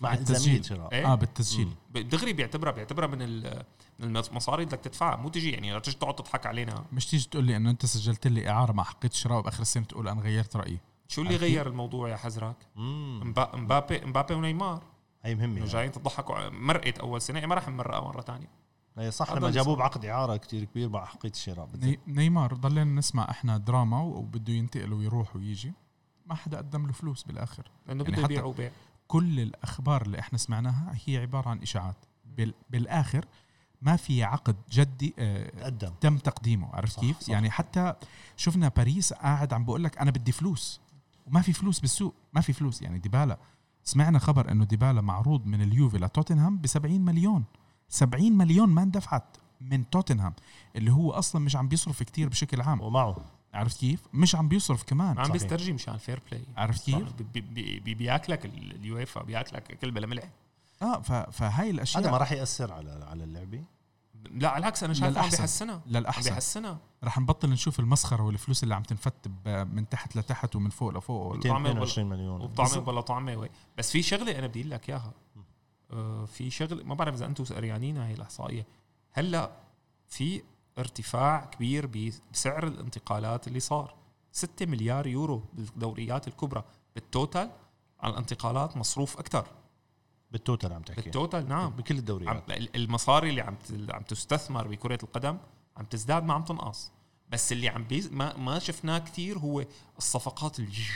مع التسجيل. شراء. إيه؟ آه بالتسجيل. دغري بيعتبرها بيعتبرها من المصاري بدك تدفعها. مو تجي يعني لا تجي تقعد تضحك علينا. مش تيجي تقول لي إنه أنت سجلت لي إعارة مع حقيه شراء وبآخر السنة تقول أنا غيرت رأيي. شو اللي غير الموضوع يا حزرك؟ مبابي مبابي ونيمار. هي مهمة يعني. جايين تضحكوا. مرقت أول سنة ما راح نمرقها مرة ثانية اي صح لما جابوه بعقد إعارة كتير كبير مع حقيه الشراء ني نيمار ضلينا نسمع إحنا دراما وبده ينتقل ويروح ويجي. ما حدا قدم له فلوس بالآخر. لأنه يعني بده يبيع بيع كل الأخبار اللي إحنا سمعناها هي عبارة عن إشاعات. بالآخر ما في عقد جدي آه تم تقديمه عرفت كيف؟ صح. يعني حتى شفنا باريس قاعد عم بقول لك أنا بدي فلوس. وما في فلوس بالسوق ما في فلوس. يعني ديبالا سمعنا خبر إنه ديبالا معروض من اليوفي لتوتنهام ب 70 مليون. 70 مليون ما اندفعت من توتنهام اللي هو أصلا مش عم بيصرف كتير بشكل عام. ومعه. عرفت كيف؟ مش عم بيصرف كمان. عم بيسترجي مشان ال fair play عرفت كيف؟ بياكلك اليويفا بياكلك كل بلا ملح آه فهاي الأشياء هذا ما راح يأثر على على اللعبة؟ لا على العكس أنا شايف عم بيحسنها. للأحسن. بيحسنها. رح نبطل نشوف المسخرة والفلوس اللي عم تنفت من تحت لتحت ومن فوق لفوق. 220 مليون. وبطعمة بلا طعمة بس في شغلة أنا بدي أقول لك إياها. في شغله ما بعرف إذا أنتم قريانين هاي الإحصائية. هلأ في ارتفاع كبير بسعر الانتقالات اللي صار. 6 مليار يورو بالدوريات الكبرى. بال total على الانتقالات مصروف أكثر بال total عم تحكي؟ بال total نعم. بكل الدوريات. المصاري اللي عم عم تستثمر بكرة القدم عم تزداد ما عم تنقص. بس اللي عم بيز ما ما شفناه كثير هو الصفقات الجي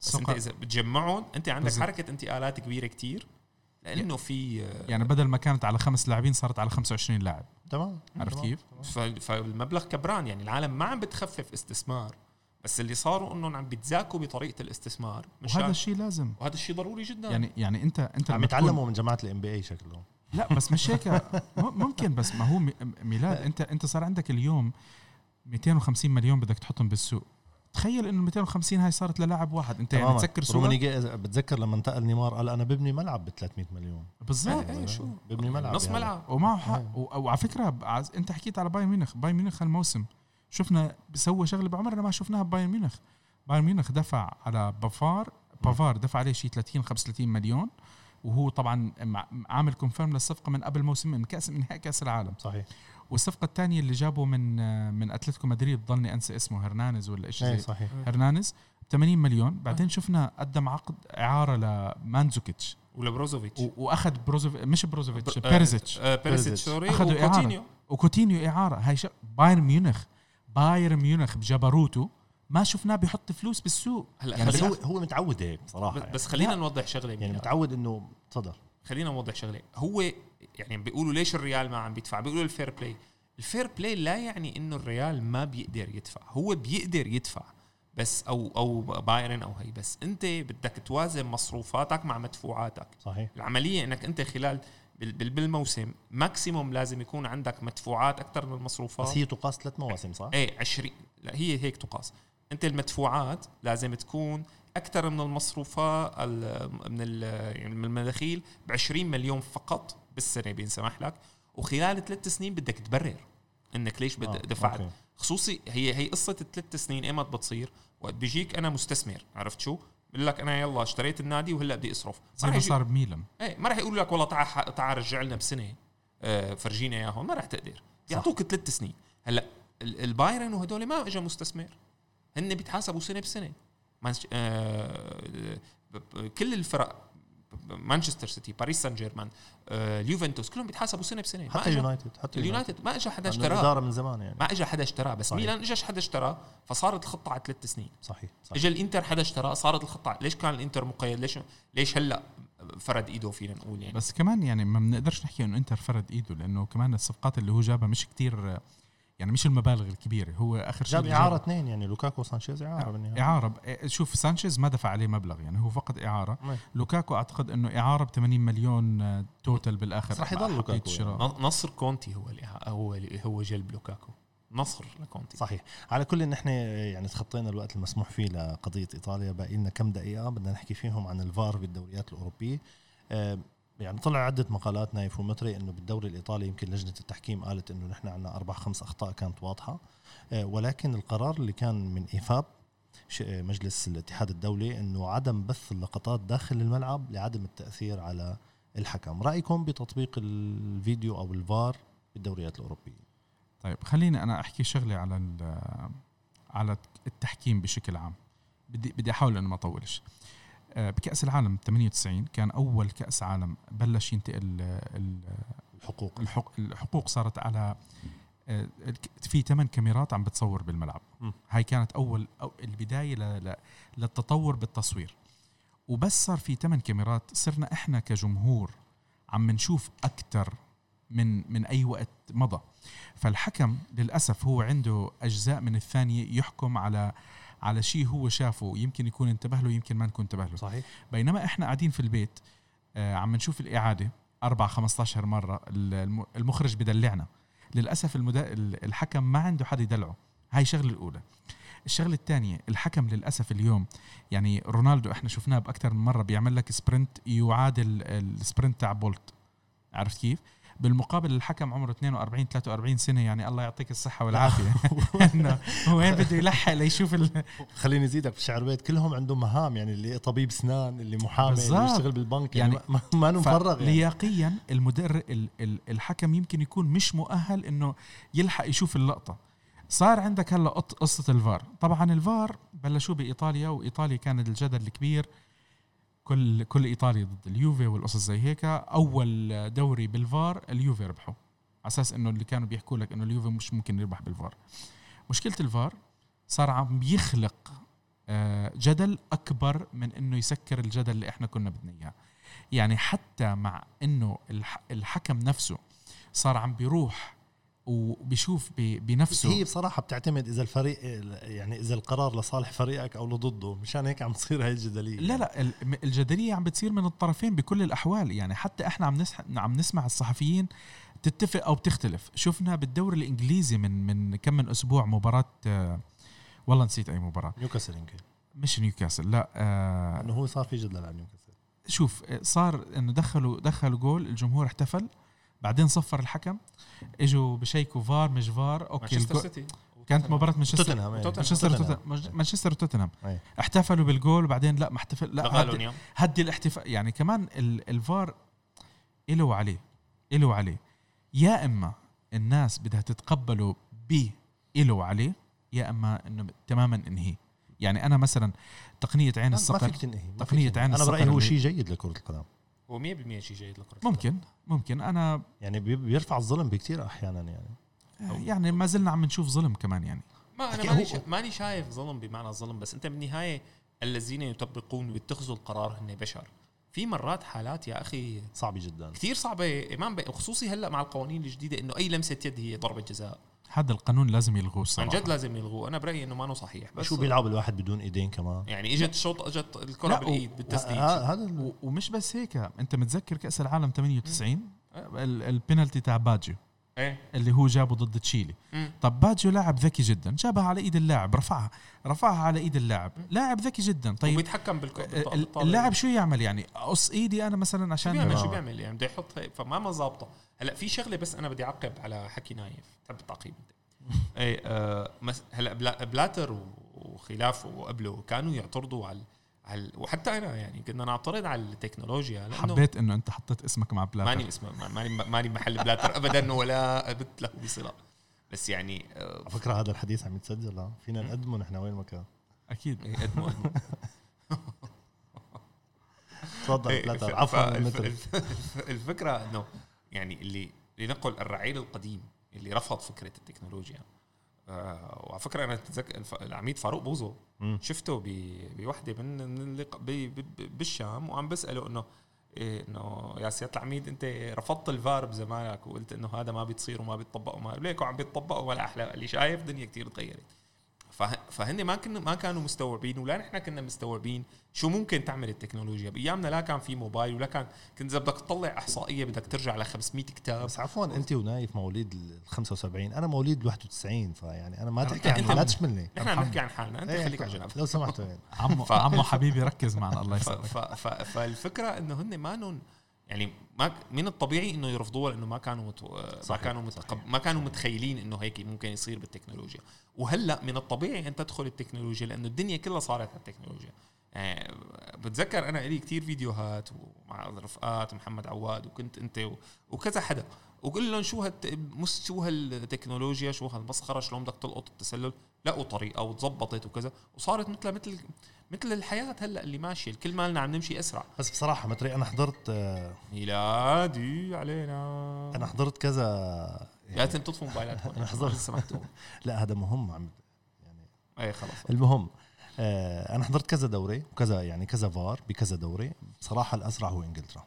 بس أنت إذا بتجمعهم أنت عندك بالزبط. حركة انتقالات كبيرة كثير لأنه في يعني بدل ما كانت على خمس لاعبين صارت على 25 لاعب. تمام. عرفت كيف؟ فالمبلغ كبران يعني العالم ما عم بتخفف استثمار بس اللي صاروا إنهم عم بيتذاكوا بطريقة الاستثمار وهذا الشيء لازم. وهذا الشيء ضروري جدا. يعني يعني أنت أنت عم يتعلموا من جماعة ال NBA شكله لا بس مش هيك. [LAUGHS] ممكن بس ما هو ميلاد أنت أنت صار عندك اليوم 250 مليون بدك تحطهم بالسوق. تخيل إنه 250 هاي صارت للاعب واحد. أنت يعني تسكر صوره بتذكر لما انتقل نيمار قال أنا ببني ملعب ب 300 مليون. بالضبط. إيه شو؟ ببني ملعب نص يعني. ملعب. ومعه حق وعلى فكرة أنت حكيت على بايرن ميونخ. بايرن ميونخ هالموسم شفنا بسوى شغلة بعمرنا ما شفناها ببايرن ميونخ. بايرن ميونخ دفع على بافار. بافار دفع عليه شيء 30 35 مليون. وهو طبعا عامل confirm للصفقة من قبل موسم من كاس من نهائي كأس العالم. صحيح. والصفقة الثانية اللي جابه من من أتلتيكو مدريد ضلني أنسى اسمه هرنانز ولا شيء زي صحيح. هرنانز 80 مليون. بعدين شفنا قدم عقد إعارة لمانزوكيتش ولبروزوفيتش وأخذ بروزوف مش بروزوفيتش بيريزيتش. بيريزيتش sorry. أخذوا إعارة. وكوتينيو. إعارة. هاي بايرن ميونخ. بايرن ميونخ بجبروته ما شفناه بيحط فلوس بالسوق. هلا يعني بس هو هو متعود هيك صراحة بس, بس خلينا نوضح شغلة يعني متعود إنه تفضل خلينا نوضح شغلة. هو يعني بيقولوا ليش الريال ما عم بيدفع؟ بيقولوا ال fair play. ال fair play لا يعني إنه الريال ما بيقدر يدفع. هو بيقدر يدفع بس أو أو بايرن أو هي. بس أنت بدك توازن مصروفاتك مع مدفوعاتك. صحيح. العملية إنك أنت خلال بالموسم maximum لازم يكون عندك مدفوعات أكثر من المصروفات. بس هي تقاس ثلاث مواسم صح؟ إيه 20 لا هي هيك تقاس. أنت المدفوعات لازم تكون أكثر من المصروفات من يعني من المداخيل ب 20 مليون فقط بالسنة بينسمح لك. وخلال ثلاث سنين بدك تبرر إنك ليش آه، دفعت. أوكي. خصوصي هي هي قصة الثلاث سنين إيمت بتصير وقت بيجيك أنا مستثمر عرفت شو؟ بقول لك أنا يلا اشتريت النادي وهلأ بدي أصرف. زي ما صار بميلان إيه ما راح يقول لك والله تعال تعال رجع لنا بسنة آه فرجينا إياهم. ما راح تقدر. بيعطوك ثلاث سنين. هلأ البايرن وهدول ما اجى مستثمر. هن بيتحاسبوا سنة بسنة. آه كل الفرق مانشستر سيتي باريس سان جيرمان آه، اليوفنتوس كلهم بيتحاسبوا سنة بسنة. حتى اليونايتد حتى اليونايتد ما اجى حدا اشتراه. الإدارة من زمان يعني. ما اجى حدا اشتراه. بس صحيح. ميلان اجى حدا اشتراه فصارت الخطة على ثلاث سنين. صحيح, صحيح. اجى الإنتر حدا اشتراه صارت الخطة ليش كان الإنتر مقيد؟ ليش ليش هلأ فرد إيده فينا نقول يعني؟ بس كمان يعني ما بنقدرش نحكي إنه إنتر فرد إيده لأنه كمان الصفقات اللي هو جابها مش كتير يعني مش المبالغ الكبيرة هو آخر شيء جاب إعارة اثنين يعني لوكاكو وسانشيز إعارة بالنهاية. إعارة. إيه، شوف سانشيز ما دفع عليه مبلغ يعني هو فقط إعارة. مي. لوكاكو أعتقد إنه إعارة ب 80 مليون total بالآخر. راح يضل لوكاكو يعني. نصر كونتي هو هو هو جلب لوكاكو. نصر لكونتي. صحيح. على كل نحن يعني تخطينا الوقت المسموح فيه لقضية إيطاليا باقي لنا كم دقيقة بدنا نحكي فيهم عن الفار بالدوريات الأوروبية. آه، يعني طلع عدة مقالات نايف ومتري إنه بالدوري الإيطالي يمكن لجنة التحكيم قالت إنه نحن عندنا أربع خمس أخطاء كانت واضحة. آه، ولكن القرار اللي كان من إيفاب آه، مجلس الاتحاد الدولي إنه عدم بث اللقطات داخل الملعب لعدم التأثير على الحكم. رأيكم بتطبيق الفيديو أو الفار بالدوريات الأوروبية؟ طيب خليني أنا أحكي شغله على على التحكيم بشكل عام. بدي بدي أحاول انه ما أطولش. آه، بكأس العالم 98 كان أول كأس عالم بلش ينتقل الحقوق. الحقوق صارت على آه، في ثمان كاميرات عم بتصور بالملعب. م. هاي كانت أول أو البداية للتطور بالتصوير. وبس صار في ثمان كاميرات صرنا إحنا كجمهور عم نشوف أكثر من من أي وقت مضى. فالحكم للأسف هو عنده أجزاء من الثانية يحكم على على شيء هو شافه يمكن يكون انتبه له يمكن ما نكون انتبه له. صحيح. بينما إحنا قاعدين في البيت آه عم نشوف الإعادة أربع 15 مرة المخرج بدلعنا. للأسف المدا... الحكم ما عنده حد يدلعه. هاي الشغله الأولى. الشغلة الثانية الحكم للأسف اليوم يعني رونالدو إحنا شفناه بأكثر من مرة بيعمل لك sprint يعادل ال sprint تاع بولت. عرفت كيف؟ بالمقابل الحكم عمره 42 43 سنة يعني الله يعطيك الصحة والعافية. [LAUGHS] [LAUGHS] إنه وين بده يلحق ليشوف ال... [LAUGHS] خليني أزيدك في شعر بيت. كلهم عندهم مهام يعني اللي طبيب اسنان اللي محامي اللي يشتغل بالبنك يعني, يعني ما مفرغ يعني. لياقيا المدرب الحكم يمكن يكون مش مؤهل إنه يلحق يشوف اللقطة. صار عندك هلأ قصة الفار. طبعا الفار بلشوه بإيطاليا وإيطاليا كان الجدل الكبير. كل كل إيطاليا ضد اليوفي والقصص زي هيك. أول دوري بالفار اليوفي ربحوا على أساس إنه اللي كانوا بيحكوا لك إنه اليوفي مش ممكن يربح بالفار. مشكلة الفار صار عم بيخلق آه، جدل أكبر من إنه يسكر الجدل اللي إحنا كنا بدنا إياه. يعني حتى مع إنه الحكم نفسه صار عم بيروح وبيشوف بنفسه. هي بصراحة بتعتمد إذا الفريق يعني إذا القرار لصالح فريقك أو لضده مشان هيك عم تصير هاي الجدلية. لا لا الجدلية عم بتصير من الطرفين بكل الأحوال. يعني حتى إحنا عم نسمع عم نسمع الصحفيين تتفق أو بتختلف. شفنا بالدوري الإنجليزي من من كم من أسبوع مباراة والله نسيت أي مباراة. نيوكاسل يمكن. مش نيوكاسل لا آه إنه هو صار في جدل عن نيوكاسل. شوف صار إنه دخلوا دخلوا جول الجمهور احتفل. بعدين صفر الحكم إجوا بشيكوا فار مش VAR okay مانشستر سيتي. كانت مباراة مانشستر مانشستر مانشستر وتوتنهام. احتفلوا بالجول وبعدين لا ما احتفل لا هدي, هدي الاحتفال يعني كمان الفار له وعليه له وعليه يا إما الناس بدها تتقبله ب له وعليه يا إما إنه تماما انهي. يعني أنا مثلا تقنية عين الصقر ما فيك تنهي تقنية عين الصقر أنا برأيي هو شيء جيد لكرة القدم. هو 100% شيء جيد لكره ممكن ممكن. أنا يعني بيرفع الظلم بكثير أحيانا يعني. يعني ما زلنا عم نشوف ظلم كمان يعني. ما أنا ماني. ماني شايف ظلم بمعنى الظلم بس أنت بالنهاية الذين يطبقون ويتخذوا القرار هن بشر. في مرات حالات يا أخي صعبة جدا. كثير صعبة. إمام وخصوصي هلأ مع القوانين الجديدة إنه أي لمسة يد هي ضربة جزاء. هذا القانون لازم يلغوه صراحة عن جد لازم يلغوه. أنا برأيي إنه ما صحيح بس شو بيلعب الواحد بدون إيدين كمان؟ يعني إجت شوط إجت الكرة بالإيد بالتسديد. هذا ومش بس هيك. أنت متذكر كأس العالم 98 البينالتي تاع باجيو إيه. اللي هو جابه ضد تشيلي. طب باجيو لاعب ذكي جدا جابها على إيد اللاعب رفعها رفعها على إيد اللاعب. لاعب ذكي جدا. طيب وبيتحكم بالطابع اللاعب شو يعمل يعني؟ أقص إيدي أنا مثلا عشان شو بيعمل شو بيعمل يعني؟ بده يحط فما ما ظابطة. هلأ في شغلة بس أنا بدي أعقب على حكي نايف. تحب التعقيب. انت [LAUGHS] اي آه هلأ بلاتر وخلافه وقبله كانوا يعترضوا على على وحتى أنا يعني كنا نعترض على التكنولوجيا لأنه حبيت إنه أنت حطيت اسمك مع بلاتر. ماني اسمه ماني ماني محل بلاتر ابدا [LAUGHS] ولا ابت له بصله بس يعني آه على فكرة هذا الحديث عم يتسجل فينا نقدمه نحن وين ما كان. أكيد. نقدمه [LAUGHS] تفضل بلاتر عفوا الفكرة إنه يعني اللي لنقل الرعيل القديم اللي رفض فكرة التكنولوجيا. آه وعلى فكرة أنا اتذكر العميد فاروق بوزو شفته بوحدة من بالشام وعم بسأله انه إيه إنه يا سيادة العميد أنت رفضت الفار بزمانك وقلت إنه هذا ما بيتصير وما بيتطبق وما ليك وعم بيتطبق ولا أحلى اللي شايف الدنيا كثير تغيرت. فهن ما كنا ما كانوا مستوعبين ولا نحن كنا مستوعبين شو ممكن تعمل التكنولوجيا. بأيامنا لا كان في موبايل ولا كان كنت إذا بدك تطلع إحصائية بدك ترجع ل 500 كتاب. بس عفوا أنت ونايف مواليد ال 75 أنا مواليد 91 فيعني أنا ما تحكي عن لا تشملني. نحن عم نحكي عن حالنا. أنت إيه خليك على جنب. لو سمحتوا عمو عمو حبيبي ركز معنا الله يسلمك. فالفكرة إنه هن ما يعني ما من الطبيعي إنه يرفضوها لأنه ما كانوا مت... ما كانوا متقب... ما كانوا متخيلين إنه هيك ممكن يصير بالتكنولوجيا. وهلأ من الطبيعي أن تدخل التكنولوجيا لأنه الدنيا كلها صارت على التكنولوجيا. يعني بتذكر أنا لي كثير فيديوهات مع رفقات محمد عواد وكنت أنت وكذا حدا. وقول لهم شو هالت... شو هالتكنولوجيا شو هالمسخرة شلون بدك تلقط التسلل؟ لقوا طريقه وتظبطت وكذا. وصارت مثل مثل مثل الحياة هلأ اللي ماشية الكل مالنا عم نمشي أسرع. بس بصراحة متري أنا حضرت ميلادي علينا. أنا حضرت كذا لازم تطفوا موبايلاتكم. [LAUGHS] أنا حضرت سمحتوا [LAUGHS] لا هذا مهم عم يعني اي خلص المهم آه أنا حضرت كذا دوري وكذا يعني كذا فار بكذا دوري. بصراحة الأسرع هو إنجلترا.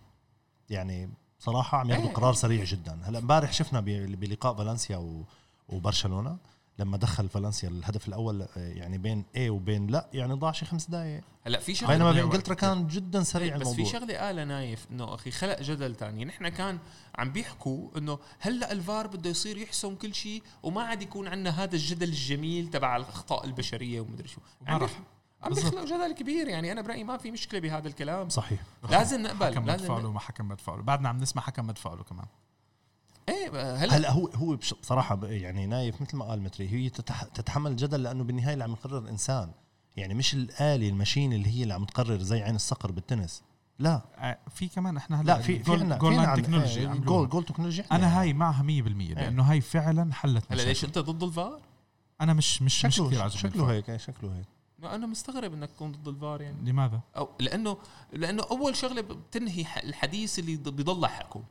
يعني بصراحة عم ياخذوا إيه. قرار سريع جدا. هلأ امبارح شفنا بلقاء فالنسيا وبرشلونة. لما دخل فالنسيا الهدف الأول آه، يعني بين اي وبين لا يعني ضاع شي خمس دقائق هلا في شغلة بينما بانجلترا كان جدا سريع بس الموضوع. في شغله قالها نايف إنه أخي خلق جدل تاني. نحن كان عم بيحكوا إنه هلأ الفار بده يصير يحسم كل شيء وما عاد يكون عندنا هذا الجدل الجميل تبع الأخطاء البشرية ومدري شو. عم. بيخ- عم بيخلق جدل كبير. يعني أنا برأيي ما في مشكلة بهذا الكلام. صحيح. لازم نقبل حكم لازم مدفع له وما حكم مدفع له بعدنا عم نسمع حكم مدفع له كمان. إيه هلا هلا هو هو بصراحة يعني نايف مثل ما قال متري هي تتح تتحمل الجدل لأنه بالنهاية اللي عم يقرر انسان يعني مش الاله الماشين اللي هي اللي عم تقرر زي عين الصقر بالتنس لا آه، في كمان إحنا هلا لا في في goal- line technology. goal goal technology أنا. هاي معها 100% لأنه هاي فعلا حلت هلا. ليش أنت ضد الفار؟ أنا مش مش مش كثير شكله عاجبني شكله الفار. هيك إيه، شكله هيك ما أنا مستغرب إنك تكون ضد الفار يعني لماذا؟ أو لأنه لأنه أول شغلة بتنهي الحديث اللي بيضل حقكم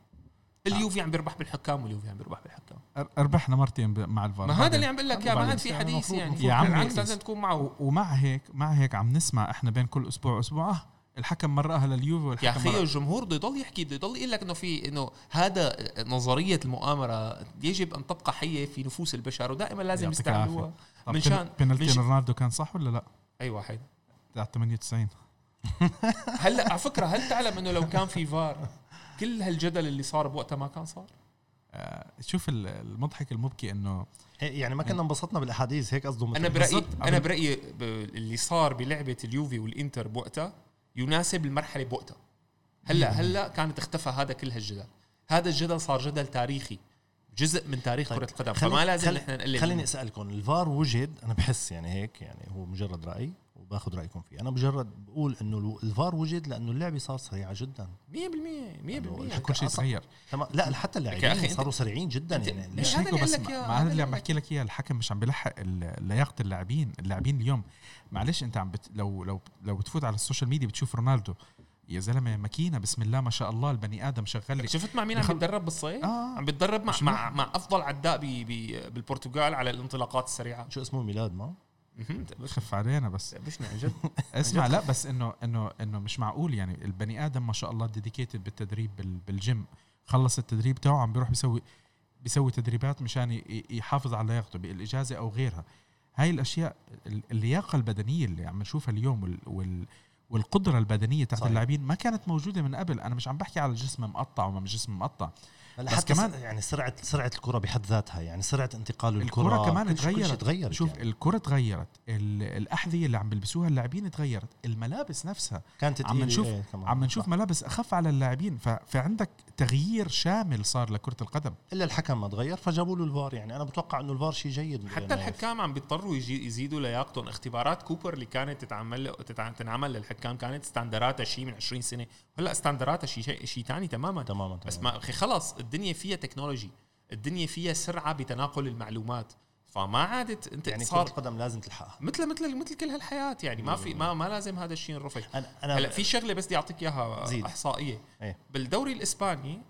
اليوفي عم بيربح بالحكام واليوفي عم بيربح بالحكام ربحنا مرتين مع الفار ما هذا اللي عم بقول لك اياه ما. عاد في حديث المفروض- يعني يا. بالعكس لازم تكون معه ومع هيك مع هيك عم نسمع إحنا بين كل أسبوع وأسبوع آه الحكم مرقها لليوفي والحكم يا أخي. الجمهور بده يضل يحكي بده يضل يقول لك إنه في إنه هذا نظرية المؤامرة يجب أن تبقى حية في نفوس البشر ودائما لازم يستعملوها من شان بنالتي ش- رونالدو كان صح ولا لا؟ اي واحد تاع 98 هلا على فكرة هل تعلم إنه لو كان في فار كل هالجدل اللي صار بوقتها ما كان صار آه، شوف ال- المضحك المبكي إنه إيه، يعني ما كنا انبسطنا بالأحاديث هيك قصده أنا. برايي. أنا برأيي اللي صار بلعبة اليوفي والإنتر بوقتها يناسب المرحلة بوقتها هلا هلأ كانت اختفى هذا كل هالجدل هذا الجدل صار جدل تاريخي جزء من تاريخ طيب، كرة القدم خليني- فما لازم خل- نحن نقلل خليني. أسألكم الفار وجد أنا بحس يعني هيك يعني هو مجرد رأي وباخذ رأيكم فيه. أنا مجرد بقول إنه الفار وجد لأنه اللعبة صار سريعة جدا. 100% 100% أنت كل شيء تغير. تمام. لا حتى اللاعبين صاروا سريعين جدا. يعني ليش مش هذا هيك اللي بس؟ مع هذا اللي عم بحكي لك إياه. الحكم مش عم بلحق ال- لياقة اللاعبين اللاعبين اليوم. معلش أنت عم بت لو لو لو بتفوت على ال social media بتشوف رونالدو. يا زلمة ماكينة بسم الله ما شاء الله البني آدم شغال لك شفت مع مين عم بيتدرب بالصيف؟ آه. عم بيتدرب مع مع, مع أفضل عداء بي بي بالبرتغال على الانطلاقات السريعة. شو اسمه؟ ميلاد ما. خف علينا بس. عن جد [LAUGHS] اسمع لا بس إنه إنه إنه مش معقول يعني. البني آدم ما شاء الله dedicated بالتدريب بال- بالجيم. خلص التدريب تاعه عم بيروح بيسوي بيسوي تدريبات مشان يحافظ على لياقته بالإجازة أو غيرها. هاي الأشياء ال- اللياقة البدنية اللي عم نشوفها اليوم وال, وال والقدرة البدنية صحيح. اللاعبين ما كانت موجودة من قبل. أنا مش عم بحكي على جسم مقطع وما جسم مقطع. بس حتى كمان- يعني سرعه سرعة الكرة بحد ذاتها يعني سرعة انتقال الكرة الكرة كمان تغيرت. تغيرت شوف يعني. الكرة تغيرت. ال- الأحذية اللي عم بيلبسوها اللاعبين تغيرت. الملابس نفسها. كانت عم نشوف- إيه،. عم نشوف. ملابس أخف على اللاعبين. فعندك تغيير شامل صار لكرة القدم. إلا الحكم ما تغير فجابوا له الفار يعني. أنا بتوقع إنه الفار شيء جيد حتى يعني الحكام عم بيضطروا يجي يزيدوا لياقتهم. اختبارات كوبر اللي كانت تتعمل تتع- تنعمل للحكام كانت ستاندراتها شيء من 20 سنة. هلأ ستاندراتها شيء شيء ثاني تماما. تماما بس. ما أخي خلص الدنيا فيها technology الدنيا فيها سرعة بتناقل المعلومات. فما عادت أنت يعني صار القدم لازم تلحقها. مثل مثل مثل كل هالحياة. يعني ما في ما ما لازم هذا الشيء نرفض أنا أنا هلأ في شغلة بس بدي أعطيك إياها زيد. إحصائية. إيه. بالدوري الإسباني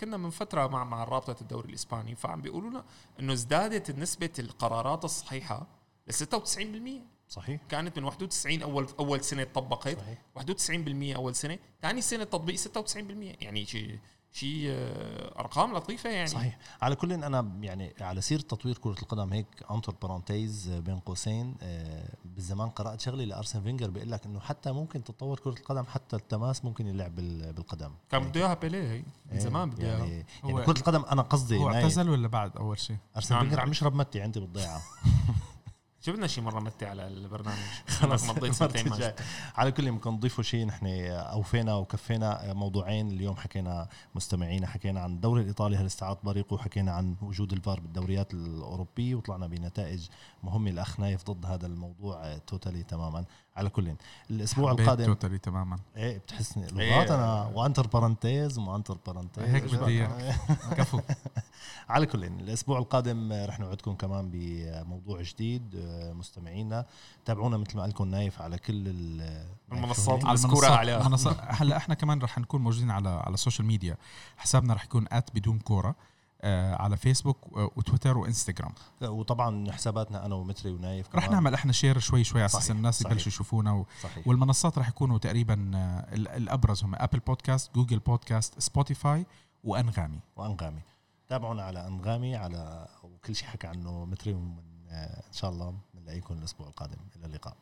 كنا من فترة مع مع رابطة الدوري الإسباني فعم بيقولوا لنا إنه ازدادت نسبة القرارات الصحيحة ل 96% صحيح. كانت من 91 اول أول سنة طبقت. صحيح. 91% أول سنة ثاني سنة تطبيق 96% يعني شيء شيء آه، أرقام لطيفة يعني. صحيح. على كل أنا يعني على سيره تطوير كرة القدم هيك entre parenthèses بين قوسين آه، بالزمان قرأت شغله لأرسن فينجر بيقول لك إنه حتى ممكن تتطور كرة القدم حتى التماس ممكن يلعب بال- بالقدم. كان يعني- بده اياها بيليه هي من إيه، زمان بده اياها يعني, يعني كرة القدم أنا قصدي هو. اعتزل ولا بعد أول شيء؟ أرسن نعم. فينجر عم يشرب متي عندي بالضيعة. [LAUGHS] جبنا شي مرة متي على البرنامج؟ [LAUGHS] خلص. على كل يمكن نضيفوا شيء نحن أوفينا وكفينا موضوعين. اليوم حكينا مستمعينا حكينا عن الدوري الإيطالي هل استعاد بريقه وحكينا عن وجود الفار بالدوريات الأوروبية وطلعنا بنتائج مهمة. الأخ نايف ضد هذا الموضوع totally تماما. على كل الأسبوع القادم. totally تماما. إيه بتحسني إيه. لغات أنا و entre parenthèses وما entre parenthèses. هيك بدي. [LAUGHS] كفو. على كل الأسبوع القادم رح نوعدكم كمان بموضوع جديد مستمعينا. تابعونا مثل ما قالكم نايف على كل ال- المنصات المنصات عليها. هلأ إحنا كمان رح نكون موجودين على على ال social media حسابنا رح يكون at بدون كورة. على فيسبوك وتويتر وانستغرام وطبعا حساباتنا أنا ومتري ونايف رح كمان. نعمل إحنا share شوي شوي على أساس الناس. يبلشوا يشوفونا و... صحيح. والمنصات رح يكونوا تقريبا آه، ال- الأبرز هم Apple Podcast Google Podcast Spotify وأنغامي. وأنغامي. تابعونا على أنغامي على وكل شيء حكى عنه متري من إن شاء الله بنلاقيكم الأسبوع القادم. إلى اللقاء.